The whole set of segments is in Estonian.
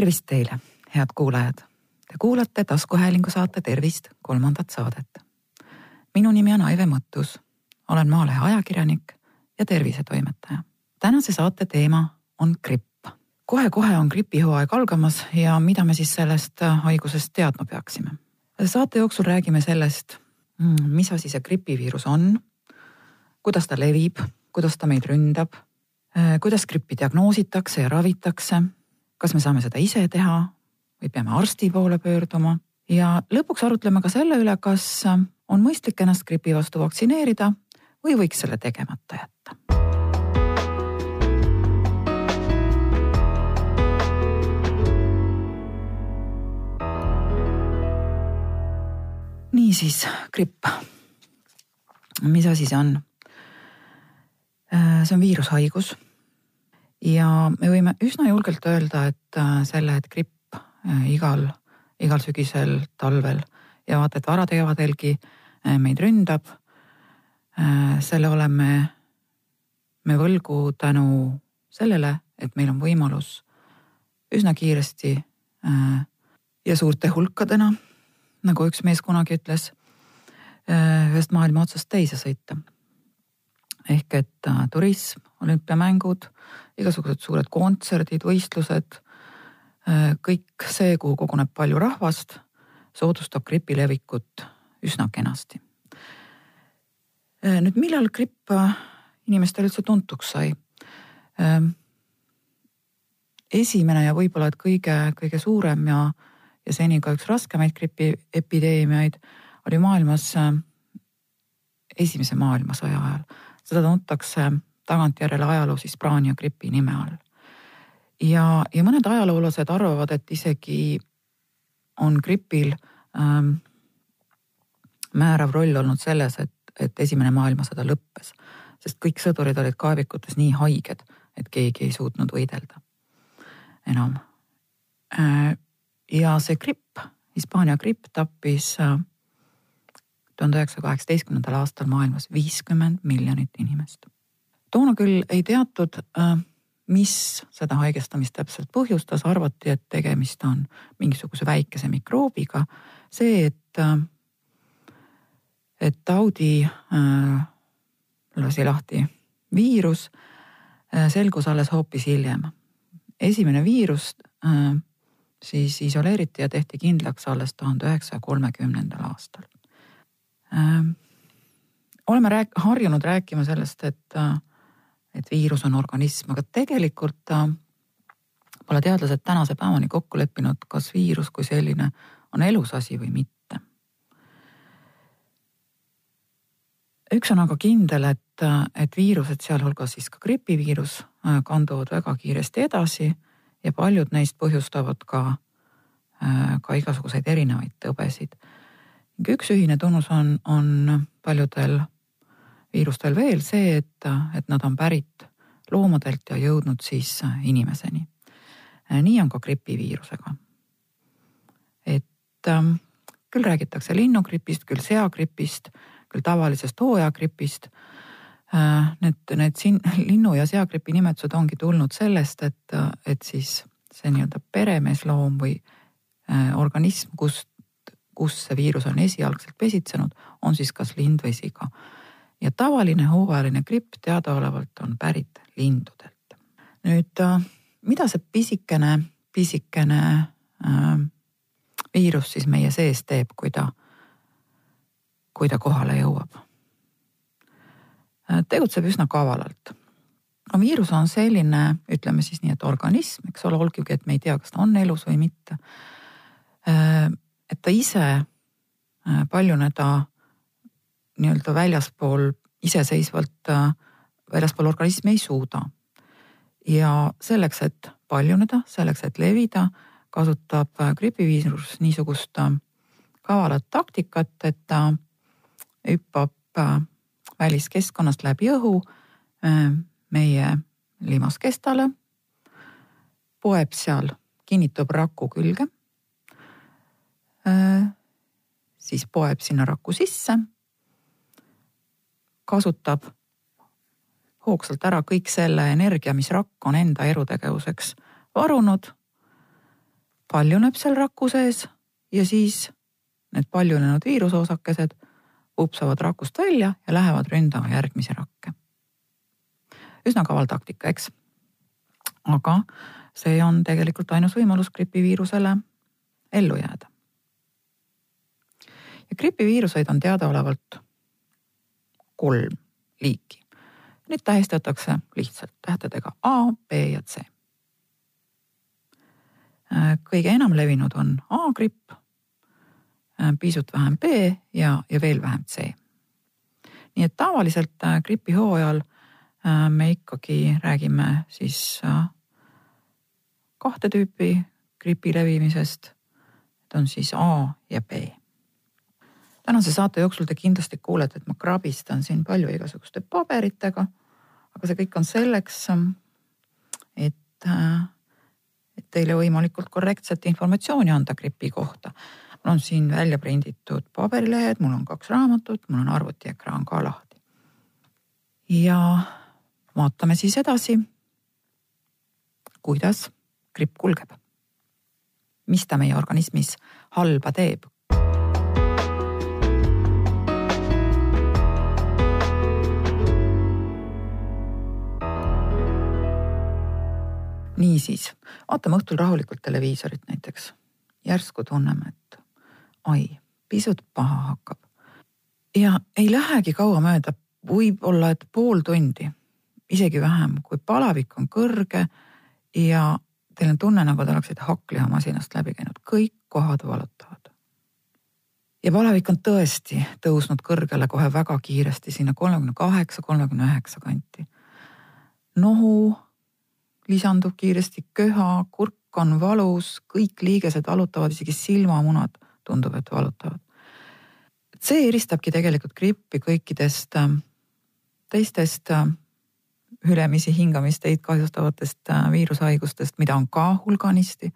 tervist teile, head kuulajad. Te kuulate taskuhäälingu saate Tervist kolmandat saadet. minu nimi on Aive Mõttus, olen Maalehe ajakirjanik ja tervisetoimetaja. tänase saate teema on gripp. kohe-kohe on gripihooaeg algamas ja mida me siis sellest haigusest teadma peaksime? saate jooksul räägime sellest, mm, mis asi see gripiviirus on, kuidas ta levib, kuidas ta meid ründab, kuidas grippi diagnoositakse ja ravitakse kas me saame seda ise teha või peame arsti poole pöörduma ja lõpuks arutleme ka selle üle, kas on mõistlik ennast gripi vastu vaktsineerida või võiks selle tegemata jätta. niisiis, gripp. mis asi see on? see on viirushaigus ja me võime üsna julgelt öelda, et äh, selle, et gripp äh, igal, igal sügisel, talvel ja vaata, et varakevadalgi äh, meid ründab. selle oleme me võlgu tänu sellele, et meil on võimalus üsna kiiresti ja suurte hulkadena, nagu üks mees kunagi ütles, ühest maailma otsast teise sõita. ehk et turism, olümpiamängud igasugused suured kontserdid, võistlused, äh, kõik see, kuhu koguneb palju rahvast, soodustab gripi levikut üsna kenasti. Äh, nüüd, millal gripp äh, inimestele üldse tuntuks sai? Ähm, esimene ja võib-olla et kõige, kõige suurem ja, ja seni ka üks raskemaid gripiepideemiaid oli maailmas esimese maailmasõja ajal. seda tuntakse tagantjärele ajaloos Hispaania gripi nime all. ja, ja mõned ajaloolased arvavad, et isegi on gripil ähm, määrav roll olnud selles, et, et esimene maailmasõda lõppes, sest kõik sõdurid olid kaevikutes nii haiged, et keegi ei suutnud võidelda enam. Äh, ja see gripp, Hispaania gripp tappis äh, tuhande üheksasaja kaheksateistkümnendal aastal maailmas viiskümmend miljonit inimest toona küll ei teatud, äh, mis seda haigestamist täpselt põhjustas, arvati, et tegemist on mingisuguse väikese mikroobiga. see, et, äh, et taudi äh, lasi lahti viirus, selgus alles hoopis hiljem. esimene viirus siis isoleeriti ja tehti kindlaks alles tuhande üheksasaja kolmekümnendal aastal. oleme rääk-, harjunud rääkima sellest, et et viirus on organism, aga tegelikult äh, pole teadlased tänase päevani kokku leppinud, kas viirus kui selline on elus asi või mitte. üks on aga kindel, et, et viirused, sealhulgas siis ka gripiviirus, äh, kanduvad väga kiiresti edasi ja paljud neist põhjustavad ka, äh, ka igasuguseid erinevaid tõbesid. üks ühine tunnus on, on paljudel viirustel veel see, et, et nad on pärit loomadelt ja jõudnud siis inimeseni. nii on ka gripiviirusega. et ähm, küll räägitakse linnugripist, küll seagripist, küll tavalisest hooajagripist äh,. Need, need siin linnu ja seagripi nimetused ongi tulnud sellest, et, et siis see nii-öelda peremeesloom või äh, organism, kust, kus see viirus on esialgselt pesitsenud, on siis kas lind või siga ja tavaline hooajaline gripp teadaolevalt on pärit lindudelt. nüüd äh, mida see pisikene, pisikene äh, viirus siis meie sees teeb, kui ta, kui ta kohale jõuab äh,? tegutseb üsna kavalalt. no viirus on selline, ütleme siis nii, et organism, eks ole, olgugi, et me ei tea, kas ta on elus või mitte äh,. et ta ise paljuneda nii-öelda väljaspool iseseisvalt äh, väljaspool organismi ei suuda. ja selleks, et paljuneda, selleks, et levida, kasutab äh, gripiviirus niisugust äh, kavalat taktikat, et ta hüppab väliskeskkonnast läbi õhu meie limaskestale, poeb seal, kinnitub raku külge, siis poeb sinna raku sisse kasutab hoogsalt ära kõik selle energia, mis rakk on enda elutegevuseks varunud. paljuneb seal raku sees ja siis need paljunenud viiruseosakesed upsavad rakust välja ja lähevad ründama järgmisi rakke. üsna kaval taktika, eks? aga see on tegelikult ainus võimalus gripiviirusele ellu jääda. ja gripiviiruseid on teadaolevalt kolm liiki. Neid tähistatakse lihtsalt tähtedega A, B ja C. kõige enam levinud on A-gripp, pisut vähem B ja, ja veel vähem C. nii et tavaliselt gripihooajal me ikkagi räägime siis kahte tüüpi gripi levimisest. Need on siis A ja B. tänase saate jooksul te kindlasti kuulete, et ma krabistan siin palju igasuguste paberitega. aga see kõik on selleks, et, et teile võimalikult korrektset informatsiooni anda gripi kohta. mul on siin välja prinditud paberilehed, mul on kaks raamatut, mul on arvutiekraan ka lahti. ja vaatame siis edasi, kuidas gripp kulgeb. mis ta meie organismis halba teeb? Niisiis, vaatame õhtul rahulikult televiisorit näiteks. järsku tunneme, et ai, pisut paha hakkab. ja ei lähegi kaua mööda, võib-olla et pool tundi, isegi vähem, kui palavik on kõrge ja Teil on tunne, nagu te oleksite hakklihamasinast läbi käinud, kõik kohad valutavad. ja palavik on tõesti tõusnud kõrgele kohe väga kiiresti sinna kolmekümne kaheksa, kolmekümne üheksa kanti. nohu lisandub kiiresti, köha, kurk on valus, kõik liigesed valutavad, isegi silmamunad tundub, et valutavad. see eristabki tegelikult grippi kõikidest äh, teistest äh, ülemisi hingamisteid kahjustavatest äh, viirushaigustest, mida on ka hulganisti.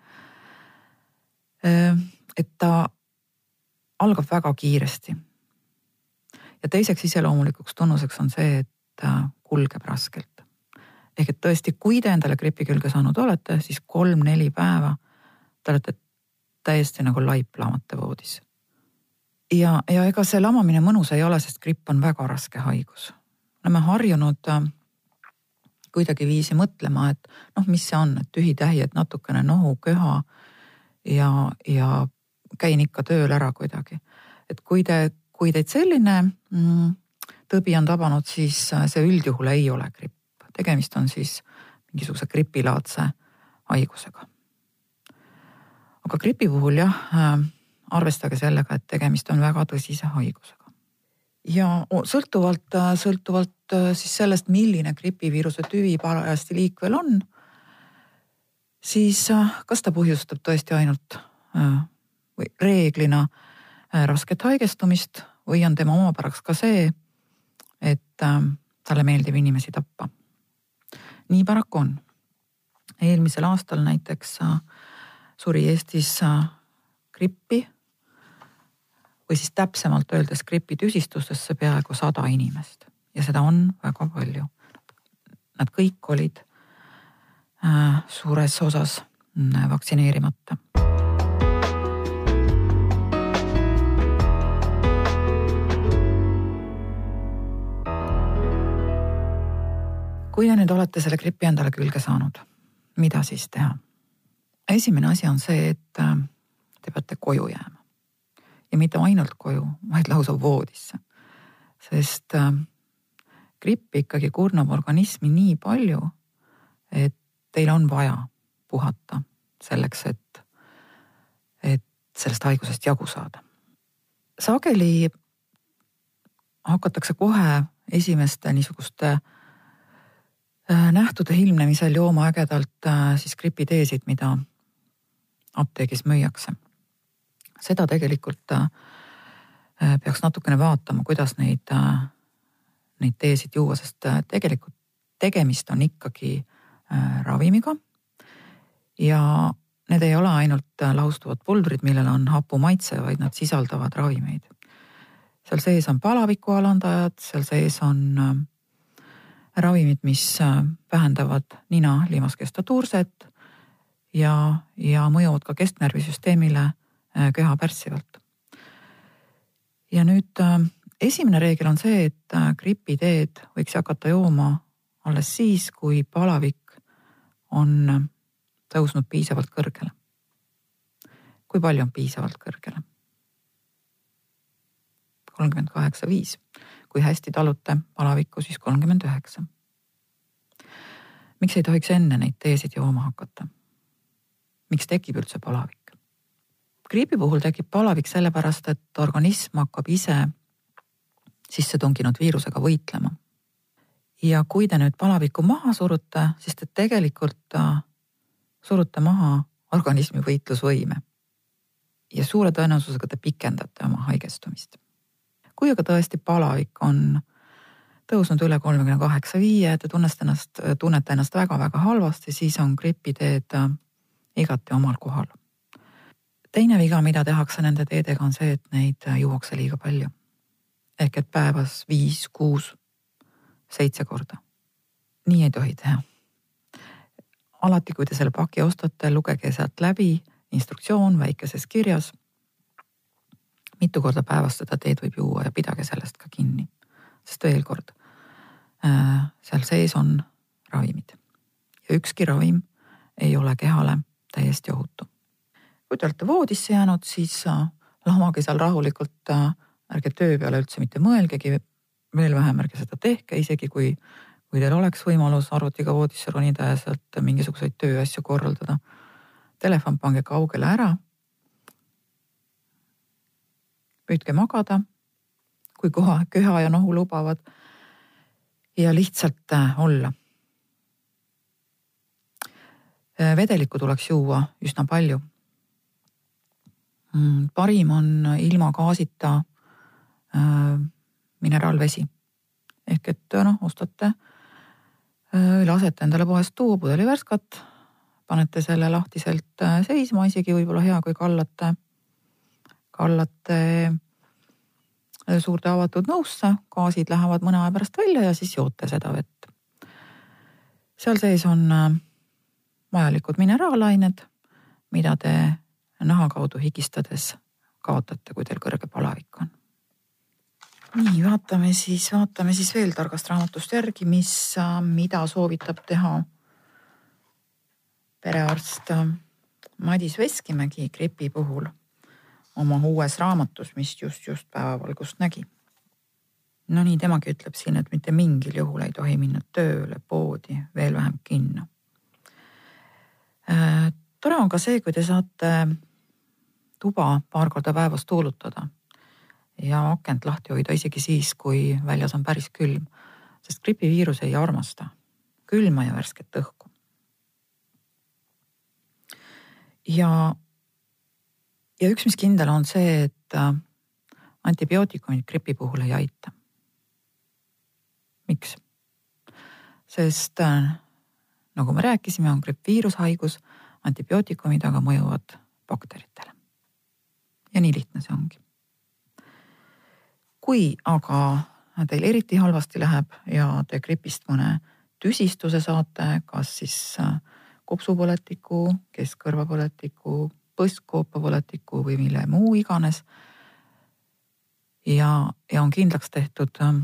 Äh, et ta algab väga kiiresti. ja teiseks iseloomulikuks tunnuseks on see, et ta kulgeb raskelt. Ehk et tõesti, kui te endale gripi külge saanud olete, siis kolm-neli päeva te olete täiesti nagu laip lamate voodis. ja, ja ega see lamamine mõnus ei ole, sest gripp on väga raske haigus. oleme harjunud äh, kuidagiviisi mõtlema, et noh, mis see on, et tühi-tähi, et natukene nohu, köha ja, ja käin ikka tööl ära kuidagi. et kui te, kui teid selline mm, tõbi on tabanud, siis see üldjuhul ei ole gripp. Tegemist on siis mingisuguse gripilaadse haigusega. aga gripi puhul jah äh,, arvestage sellega, et tegemist on väga tõsise haigusega ja sõltuvalt, sõltuvalt äh, siis sellest, milline gripiviiruse tüvi parajasti liikvel on, siis äh, kas ta põhjustab tõesti ainult äh, või reeglina rasket haigestumist või on tema omapäraks ka see, et talle meeldib inimesi tappa. Nii paraku on. eelmisel aastal näiteks suri Eestis grippi või siis täpsemalt öeldes gripitüsistustesse peaaegu sada inimest ja seda on väga palju. Nad kõik olid äh, suures osas äh, vaktsineerimata. Kui te nüüd olete selle gripi endale külge saanud, mida siis teha? esimene asi on see, et äh, te peate koju jääma ja mitte ainult koju, vaid lausa voodisse. sest äh, gripp ikkagi kurnab organismi nii palju, et teil on vaja puhata selleks, et, et sellest haigusest jagu saada. sageli hakatakse kohe esimeste niisuguste äh, nähtude ilmnemisel jooma ägedalt äh, siis gripiteesid, mida apteegis müüakse seda tegelikult äh, peaks natukene vaatama, kuidas neid, äh, neid teesid juua, sest äh, tegelikult tegemist on ikkagi ravimiga. ja need ei ole ainult laustuvad pulbrid, millel on hapu maitse, vaid nad sisaldavad ravimeid. seal sees on palaviku alandajad, seal sees on ravimid, mis vähendavad nina limaskesta turset ja, ja mõjuvad ka kesknärvisüsteemile köha pärssivalt. ja nüüd esimene reegel on see, et gripiteed võiks hakata jooma alles siis, kui palavik on tõusnud piisavalt kõrgele. kui palju on piisavalt kõrgele? kolmkümmend kaheksa, viis. Kui hästi talute palavikku, siis kolmkümmend üheksa. miks ei tohiks enne neid teesid jooma hakata? miks tekib üldse palavik? griibi puhul tekib palavik sellepärast, et organism hakkab ise sisse tunginud viirusega võitlema. ja kui te nüüd palaviku maha surute, siis te tegelikult äh, surute maha organismi võitlusvõime. ja suure tõenäosusega te pikendate oma haigestumist kui aga tõesti palavik on tõusnud üle kolmekümne kaheksa viie, te tunnete ennast, tunnete ennast väga-väga halvasti, siis on gripiteed igati omal kohal. teine viga, mida tehakse nende teedega, on see, et neid juuakse liiga palju. ehk et päevas viis, kuus, seitse korda. nii ei tohi teha. alati, kui te selle paki ostate, lugege sealt läbi instruktsioon väikeses kirjas mitu korda päevas seda teed võib juua ja pidage sellest ka kinni. sest veel kord, äh, seal sees on ravimid ja ükski ravim ei ole kehale täiesti ohutu. kui te olete voodisse jäänud, siis äh, lahmage seal rahulikult, äh, ärge töö peale üldse mitte mõelgegi, veel vähem ärge seda tehke, isegi kui, kui teil oleks võimalus arvutiga voodisse ronida ja sealt mingisuguseid tööasju korraldada. Telefon pange kaugele ära püüdke magada, kui koha, köha ja nohu lubavad. ja lihtsalt äh, olla. Äh, vedelikku tuleks juua üsna palju. Mm, parim on ilma gaasita äh, mineraalvesi ehk et noh, ostate, lasete endale poest tuua pudeli värskat, panete selle lahtiselt seisma, isegi võib-olla hea, kui kallate kallate äh, suurde avatud nõusse, gaasid lähevad mõne aja pärast välja ja siis joote seda vett. seal sees on äh, vajalikud mineraalained, mida te naha kaudu higistades kaotate, kui teil kõrge palavik on. nii, vaatame siis, vaatame siis veel targast raamatust järgi, mis, äh, mida soovitab teha perearst Madis Veskimägi gripi puhul oma uues raamatus, mis just, just päevavalgust nägi. Nonii, temagi ütleb siin, et mitte mingil juhul ei tohi minna tööle, poodi, veel vähem kinno äh,. tore on ka see, kui te saate tuba paar korda päevas tuulutada ja akent lahti hoida isegi siis, kui väljas on päris külm, sest gripiviirus ei armasta külma ja värsket õhku. ja ja üks, mis kindel on see, et äh, antibiootikumid gripi puhul ei aita. miks? sest äh, nagu me rääkisime, on gripp viirushaigus, antibiootikumid aga mõjuvad bakteritele. ja nii lihtne see ongi. kui aga teil eriti halvasti läheb ja te gripist mõne tüsistuse saate, kas siis äh, kopsupõletiku, keskkõrvapõletiku, põstkoopovõletiku või mille muu iganes. ja, ja on kindlaks tehtud, ähm,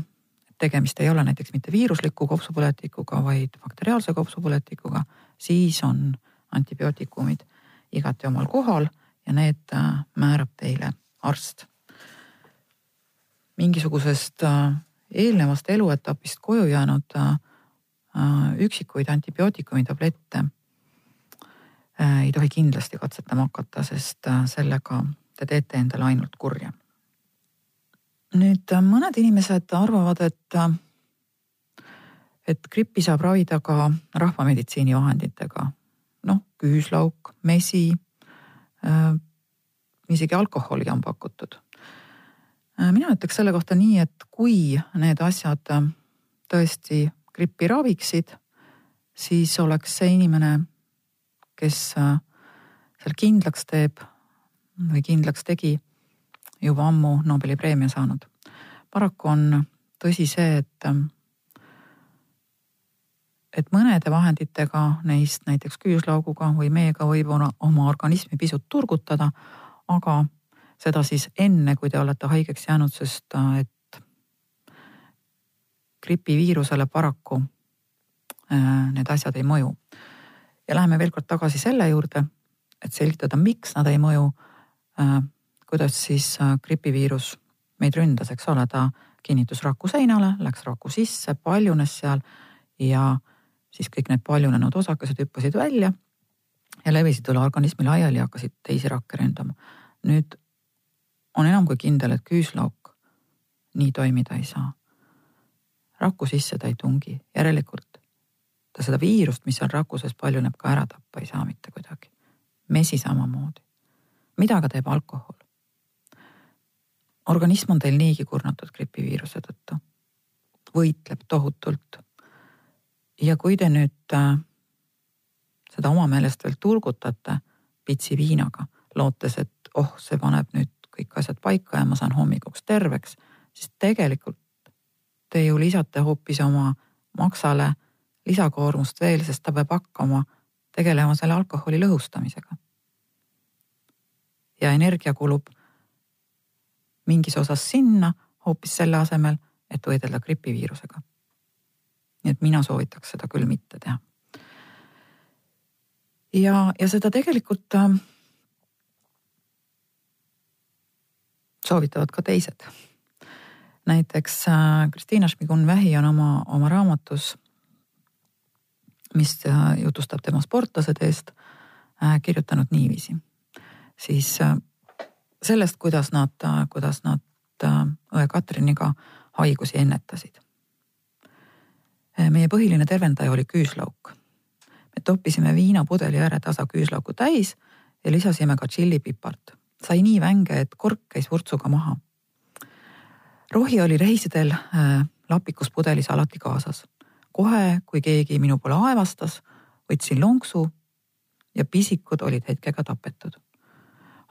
et tegemist ei ole näiteks mitte viirusliku kopsupõletikuga, vaid bakteriaalse kopsupõletikuga, siis on antibiootikumid igati omal kohal ja need äh, määrab teile arst. mingisugusest äh, eelnevast eluetapist koju jäänud äh, üksikuid antibiootikumi tablette ei tohi kindlasti katsetama hakata, sest äh, sellega te teete endale ainult kurja. nüüd äh, mõned inimesed arvavad, et, et grippi saab ravida ka rahvameditsiini vahenditega. noh, küüslauk, mesi äh,, isegi alkoholi on pakutud. mina ütleks selle kohta nii, et kui need asjad tõesti grippi raviksid, siis oleks see inimene kes äh, seal kindlaks teeb või kindlaks tegi, juba ammu Nobeli preemia saanud. paraku on tõsi see, et, et mõnede vahenditega neist näiteks küüslauguga või meega võib oma organismi pisut turgutada, aga seda siis enne, kui te olete haigeks jäänud, sest et gripiviirusele paraku äh, need asjad ei mõju. Ja läheme veel kord tagasi selle juurde, et selgitada, miks nad ei mõju. Äh, kuidas siis äh, gripiviirus meid ründas, eks ole, ta kinnitus raku seinale, läks raku sisse, paljunes seal ja siis kõik need paljunenud osakesed hüppasid välja ja levisid üle organismi laiali ja hakkasid teisi rakke ründama. nüüd on enam kui kindel, et küüslauk nii toimida ei saa. raku sisse ta ei tungi, järelikult ta seda viirust, mis seal raku sees paljuneb, ka ära tappa ei saa mitte kuidagi. mesi samamoodi. mida aga teeb alkohol? organism on teil niigi kurnatud gripiviiruse tõttu, võitleb tohutult. ja kui te nüüd äh, seda oma meelest veel turgutate pitsi viinaga, lootes, et oh, see paneb nüüd kõik asjad paika ja ma saan hommikuks terveks, siis tegelikult te ju lisate hoopis oma maksale lisakoormust veel, sest ta peab hakkama tegelema selle alkoholi lõhustamisega. ja energia kulub mingis osas sinna hoopis selle asemel, et võidelda gripiviirusega. nii et mina soovitaks seda küll mitte teha. ja, ja seda tegelikult äh, soovitavad ka teised. näiteks äh, Kristiina Šmigun-Vähi on oma, oma raamatus, mis äh, jutustab tema sportlased eest, kirjutanud niiviisi. siis sellest, kuidas nad, kuidas nad õe Katriniga haigusi ennetasid. meie põhiline tervendaja oli küüslauk. me toppisime viinapudeli ääre tasa küüslauku täis ja lisasime ka tšillipipart. sai nii vänge, et kork käis vurtsuga maha. rohi oli reisidel äh, lapikus pudelis alati kaasas. Kohe, kui keegi minu poole aevastas, võtsin lonksu ja pisikud olid hetkega tapetud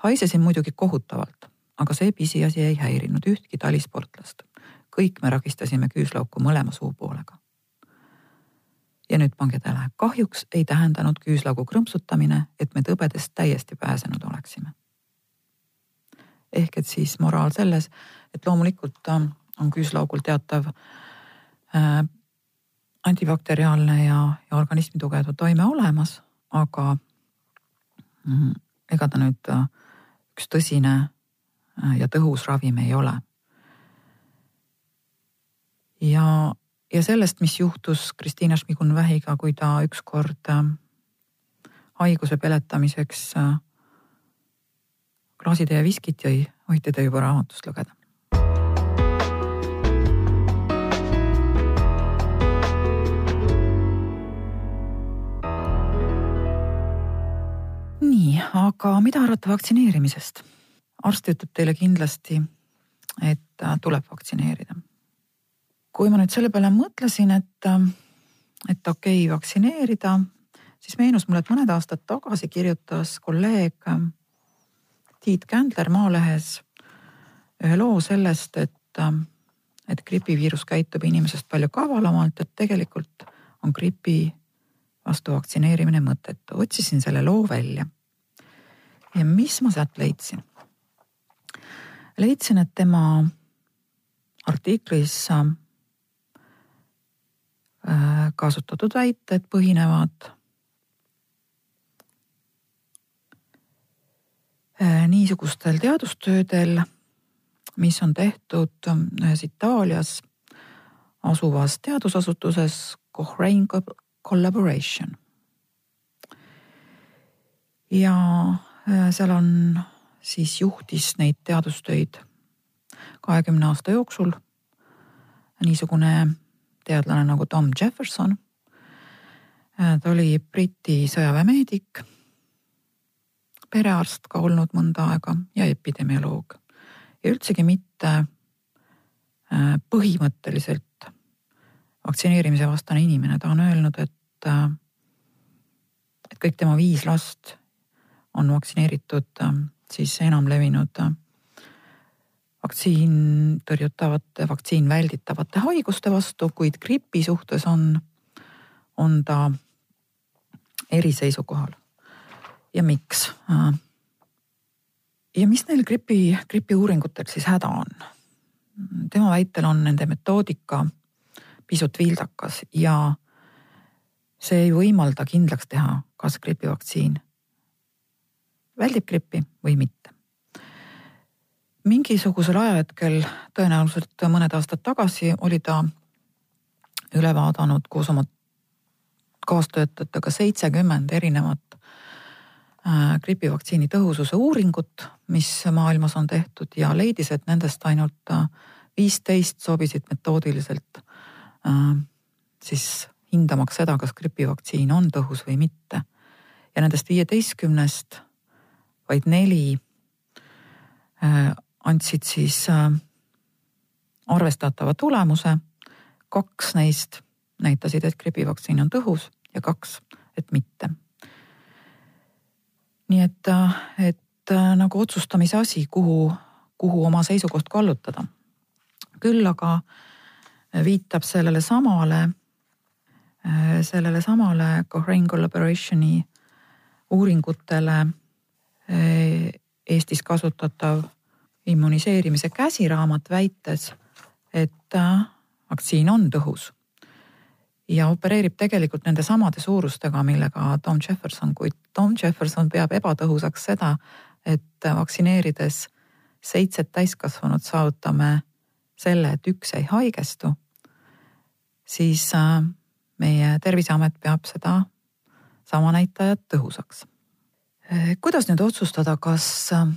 haisesin muidugi kohutavalt, aga see pisiasi ei häirinud ühtki talisportlast. kõik me ragistasime küüslauku mõlema suupoolega. ja nüüd pange tähele, kahjuks ei tähendanud küüslaugu krõmpsutamine, et me tõbedest täiesti pääsenud oleksime. ehk et siis moraal selles, et loomulikult on küüslaugul teatav äh, antibakteriaalne ja, ja organismi tugevdav toime olemas, aga mm, ega ta nüüd äh, üks tõsine äh, ja tõhus ravim ei ole. ja, ja sellest, mis juhtus Kristiina Šmigun-Vähiga, kui ta ükskord äh, haiguse peletamiseks klaasitäie viskit jõi, võite te juba raamatust lugeda. Aga mida arvate vaktsineerimisest? arst ütleb teile kindlasti, et äh, tuleb vaktsineerida. kui ma nüüd selle peale mõtlesin, et, äh, et okei okay, vaktsineerida, siis meenus mulle, et mõned aastad tagasi kirjutas kolleeg äh, Tiit Kändler Maalehes ühe loo sellest, et, et gripiviirus käitub inimesest palju kavalamalt, et tegelikult on gripi vastu vaktsineerimine mõttetu. otsisin selle loo välja ja mis ma sealt leidsin? leidsin, et tema artiklis äh, kasutatud väited põhinevad äh, niisugustel teadustöödel, mis on tehtud ühes Itaalias asuvas teadusasutuses Cochrane Collaboration. ja seal on siis juhtis neid teadustöid kahekümne aasta jooksul. Niisugune teadlane nagu Tom Jefferson. Äh, ta oli Briti sõjaväemeedik, perearst ka olnud mõnda aega ja epidemioloog. Ja üldsegi mitte äh, põhimõtteliselt vaktsineerimise vastane inimene, ta on öelnud, et, et kõik tema viis last on vaktsineeritud ähm, siis enamlevinud äh, vaktsiin tõrjutavate, vaktsiin välditavate haiguste vastu, kuid gripi suhtes on, on ta eriseisukohal ja miks? ja mis neil gripi, gripi uuringutel siis häda on? tema väitel on nende metoodika pisut vildakas ja see ei võimalda kindlaks teha, kas gripivaktsiin väldib grippi või mitte. mingisugusel ajahetkel, tõenäoliselt mõned aastad tagasi, oli ta üle vaadanud koos oma kaastöötajatega seitsekümmend erinevat äh, gripivaktsiini tõhususe uuringut, mis maailmas on tehtud ja leidis, et nendest ainult äh, viisteist sobisid metoodiliselt äh, siis hindamaks seda, kas gripivaktsiin on tõhus või mitte. ja nendest viieteistkümnest vaid neli andsid siis arvestatava tulemuse. kaks neist näitasid, et gripivaktsiin on tõhus ja kaks, et mitte. nii et, et nagu otsustamise asi, kuhu, kuhu oma seisukoht kallutada. küll aga viitab sellele samale, sellele samale Cochrane Collaborationi uuringutele Eestis kasutatav immuniseerimise käsiraamat, väites, et vaktsiin on tõhus ja opereerib tegelikult nende samade suurustega, millega Tom Jefferson, kuid Tom Jefferson peab ebatõhusaks seda, et vaktsineerides seitset täiskasvanut saavutame selle, et üks ei haigestu, siis äh, meie Terviseamet peab seda sama näitajat tõhusaks. Äh, kuidas nüüd otsustada, kas äh,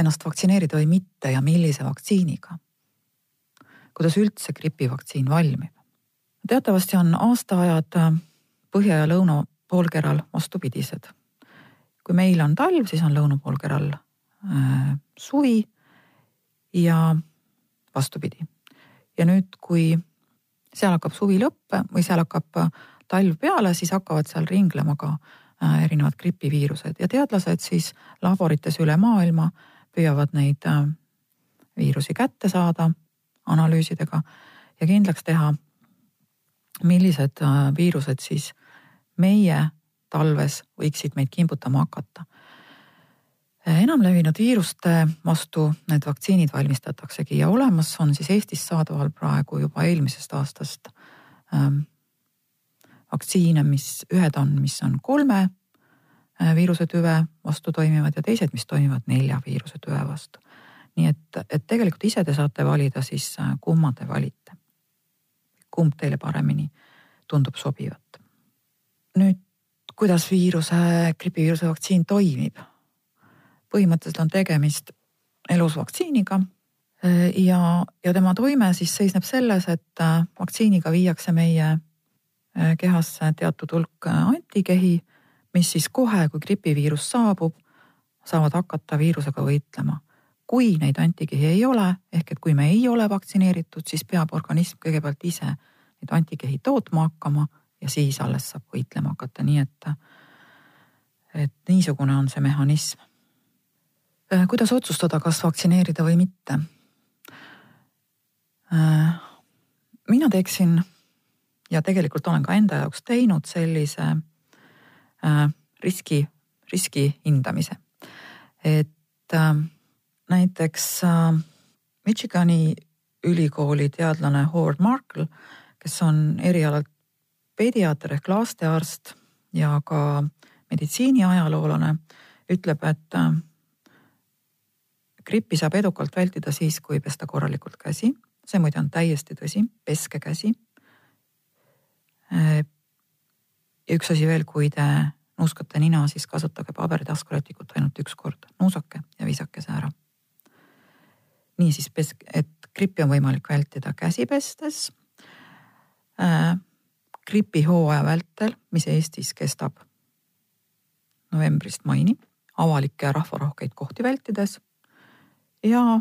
ennast vaktsineerida või mitte ja millise vaktsiiniga? kuidas üldse gripivaktsiin valmib? teatavasti on aastaajad äh, põhja ja lõuna poolkeral vastupidised. kui meil on talv, siis on lõunapoolkeral äh, suvi ja vastupidi. ja nüüd, kui seal hakkab suvi lõpp või seal hakkab äh, talv peale, siis hakkavad seal ringlema ka äh, erinevad gripiviirused ja teadlased siis laborites üle maailma püüavad neid äh, viirusi kätte saada analüüsidega ja kindlaks teha, millised äh, viirused siis meie talves võiksid meid kimbutama hakata. Äh, enamlevinud viiruste vastu need vaktsiinid valmistataksegi ja olemas on siis Eestis saadaval praegu juba eelmisest aastast ähm, vaktsiine, mis ühed on, mis on kolme äh, viirusetüve vastu toimivad ja teised, mis toimivad nelja viirusetüve vastu. nii et, et tegelikult ise te saate valida siis, kumma te valite kumb teile paremini tundub sobivat. nüüd, kuidas viiruse, gripiviiruse vaktsiin toimib? põhimõtteliselt on tegemist elusvaktsiiniga ja, ja tema toime siis seisneb selles, et vaktsiiniga viiakse meie kehasse teatud hulk antikehi, mis siis kohe, kui gripiviirus saabub, saavad hakata viirusega võitlema kui neid antikehi ei ole, ehk et kui me ei ole vaktsineeritud, siis peab organism kõigepealt ise neid antikehi tootma hakkama ja siis alles saab võitlema hakata, nii et, et niisugune on see mehhanism. Äh, kuidas otsustada, kas vaktsineerida või mitte? Äh, mina teeksin ja tegelikult olen ka enda jaoks teinud sellise äh, riski, riski hindamise. et näiteks äh, Michigani ülikooli teadlane Howard Markle, kes on erialalt pediaater ehk lastearst ja ka meditsiiniajaloolane, ütleb, et äh, grippi saab edukalt vältida siis, kui pesta korralikult käsi. see muide on täiesti tõsi, peske käsi. Äh, ja üks asi veel, kui te nuuskate nina, siis kasutage paberitaskurätikut ainult üks kord, nuusake ja visake see ära niisiis, et grippi on võimalik vältida käsi pestes äh,. gripihooaja vältel, mis Eestis kestab novembrist maini, avalikke ja rahvarohkeid kohti vältides. ja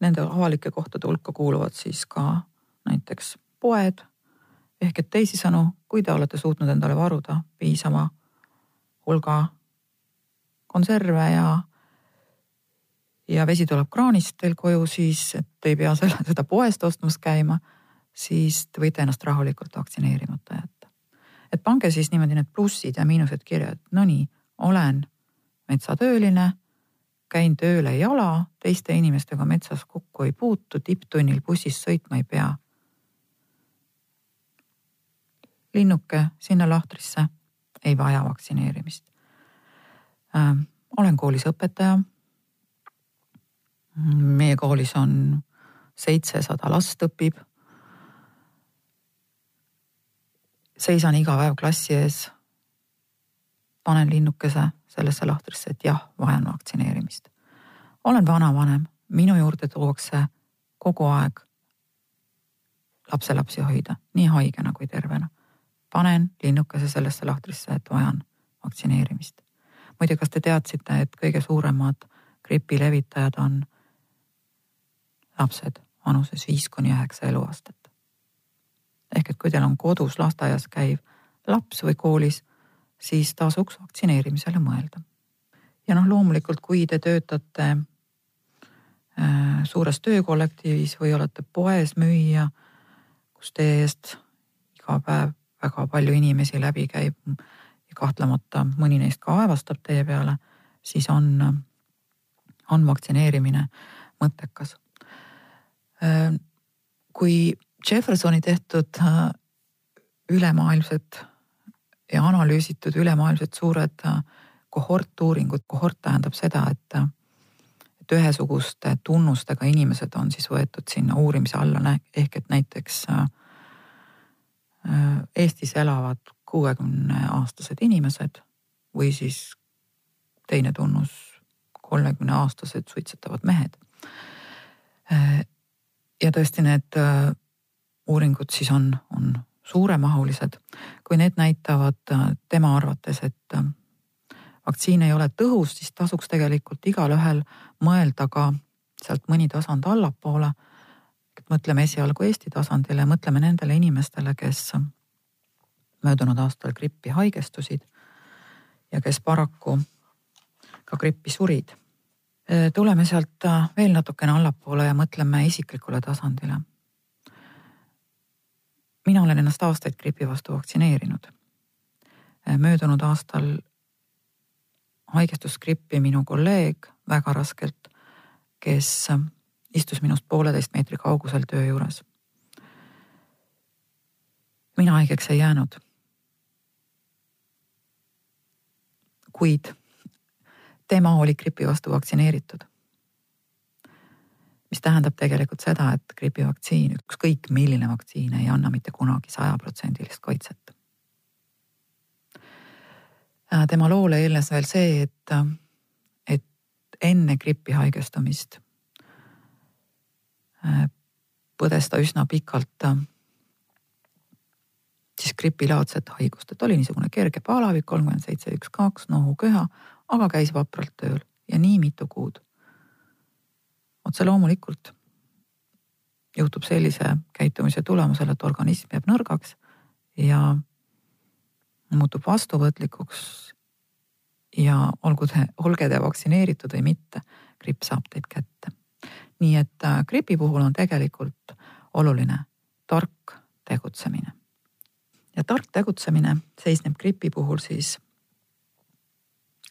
nende avalike kohtade hulka kuuluvad siis ka näiteks poed. Ehk et teisisõnu, kui te olete suutnud endale varuda piisava hulga konserve ja ja vesi tuleb kraanist teil koju, siis et ei pea selle, seda poest ostmas käima, siis te võite ennast rahulikult vaktsineerimata jätta. et pange siis niimoodi need plussid ja miinused kirja, et no nii, olen metsatööline, käin tööle jala, teiste inimestega metsas kokku ei puutu, tipptunnil bussis sõitma ei pea. Linnuke sinna lahtrisse ei vaja vaktsineerimist äh,. olen koolis õpetaja. meie koolis on seitsesada last õpib seisan iga päev klassi ees, panen linnukese sellesse lahtrisse, et jah, vajan vaktsineerimist. olen vanavanem, minu juurde tuuakse kogu aeg lapselapsi hoida, nii haigena kui tervena. Panen linnukese sellesse lahtrisse, et vajan vaktsineerimist. muide, kas te teadsite, et kõige suuremad gripi levitajad on lapsed vanuses viis kuni üheksa eluaastat? ehk et kui teil on kodus lasteaias käiv laps või koolis, siis tasuks vaktsineerimisele mõelda. ja noh, loomulikult, kui te töötate äh, suures töökollektiivis või olete poes müüja, kus teie eest iga päev väga palju inimesi läbi käib ja kahtlemata mõni neist ka aevastab teie peale, siis on, on vaktsineerimine mõttekas. Äh, kui Jeffersoni tehtud äh, ülemaailmsed ja analüüsitud ülemaailmsed suured äh, kohortuuringud, kohort tähendab seda, et, äh, et ühesuguste tunnustega inimesed on siis võetud sinna uurimise alla, ehk et näiteks Eestis elavad kuuekümne aastased inimesed või siis teine tunnus, kolmekümne aastased suitsetavad mehed. ja tõesti need uuringud siis on, on suuremahulised, kui need näitavad äh, tema arvates, et äh, vaktsiin ei ole tõhus, siis tasuks tegelikult igalühel mõelda ka sealt mõni tasand allapoole. Mõtleme esialgu Eesti tasandile, mõtleme nendele inimestele, kes möödunud aastal grippi haigestusid ja kes paraku ka grippi surid. Tuleme sealt veel natukene allapoole ja mõtleme isiklikule tasandile mina olen ennast aastaid gripi vastu vaktsineerinud. Möödunud aastal haigestus grippi minu kolleeg väga raskelt, kes istus minust pooleteist meetri kaugusel töö juures. mina haigeks ei jäänud. kuid tema oli gripi vastu vaktsineeritud mis tähendab tegelikult seda, et gripivaktsiin, ükskõik milline vaktsiin ei anna mitte kunagi sajaprotsendilist kaitset. Äh, tema loole eelnes veel see, et, et enne gripi haigestumist äh, põdes ta üsna pikalt äh, siis gripilaadset haigust, et oli niisugune kerge palavik, kolmkümmend seitse, üks, kaks, nohuköha, aga käis vapralt tööl ja nii mitu kuud otse loomulikult juhtub sellise käitumise tulemusel, et organism jääb nõrgaks ja muutub vastuvõtlikuks. ja olgu te, olge te vaktsineeritud või mitte, gripp saab teid kätte. Nii et äh, gripi puhul on tegelikult oluline tark tegutsemine. ja tark tegutsemine seisneb gripi puhul siis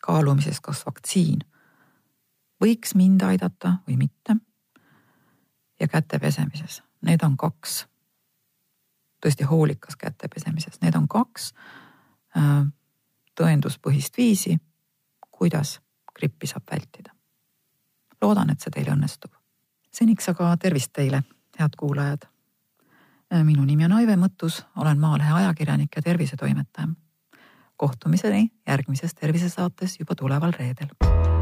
kaalumises, kas vaktsiin võiks mind aidata või mitte. ja käte pesemises, need on kaks, tõesti hoolikas käte pesemises, need on kaks äh, tõenduspõhist viisi, kuidas grippi saab vältida. loodan, et see teil õnnestub. Seniks aga tervist teile, head kuulajad. Äh, minu nimi on Aive Mõttus, olen Maalehe ajakirjanik ja tervisetoimetaja. kohtumiseni järgmises tervisesaates juba tuleval reedel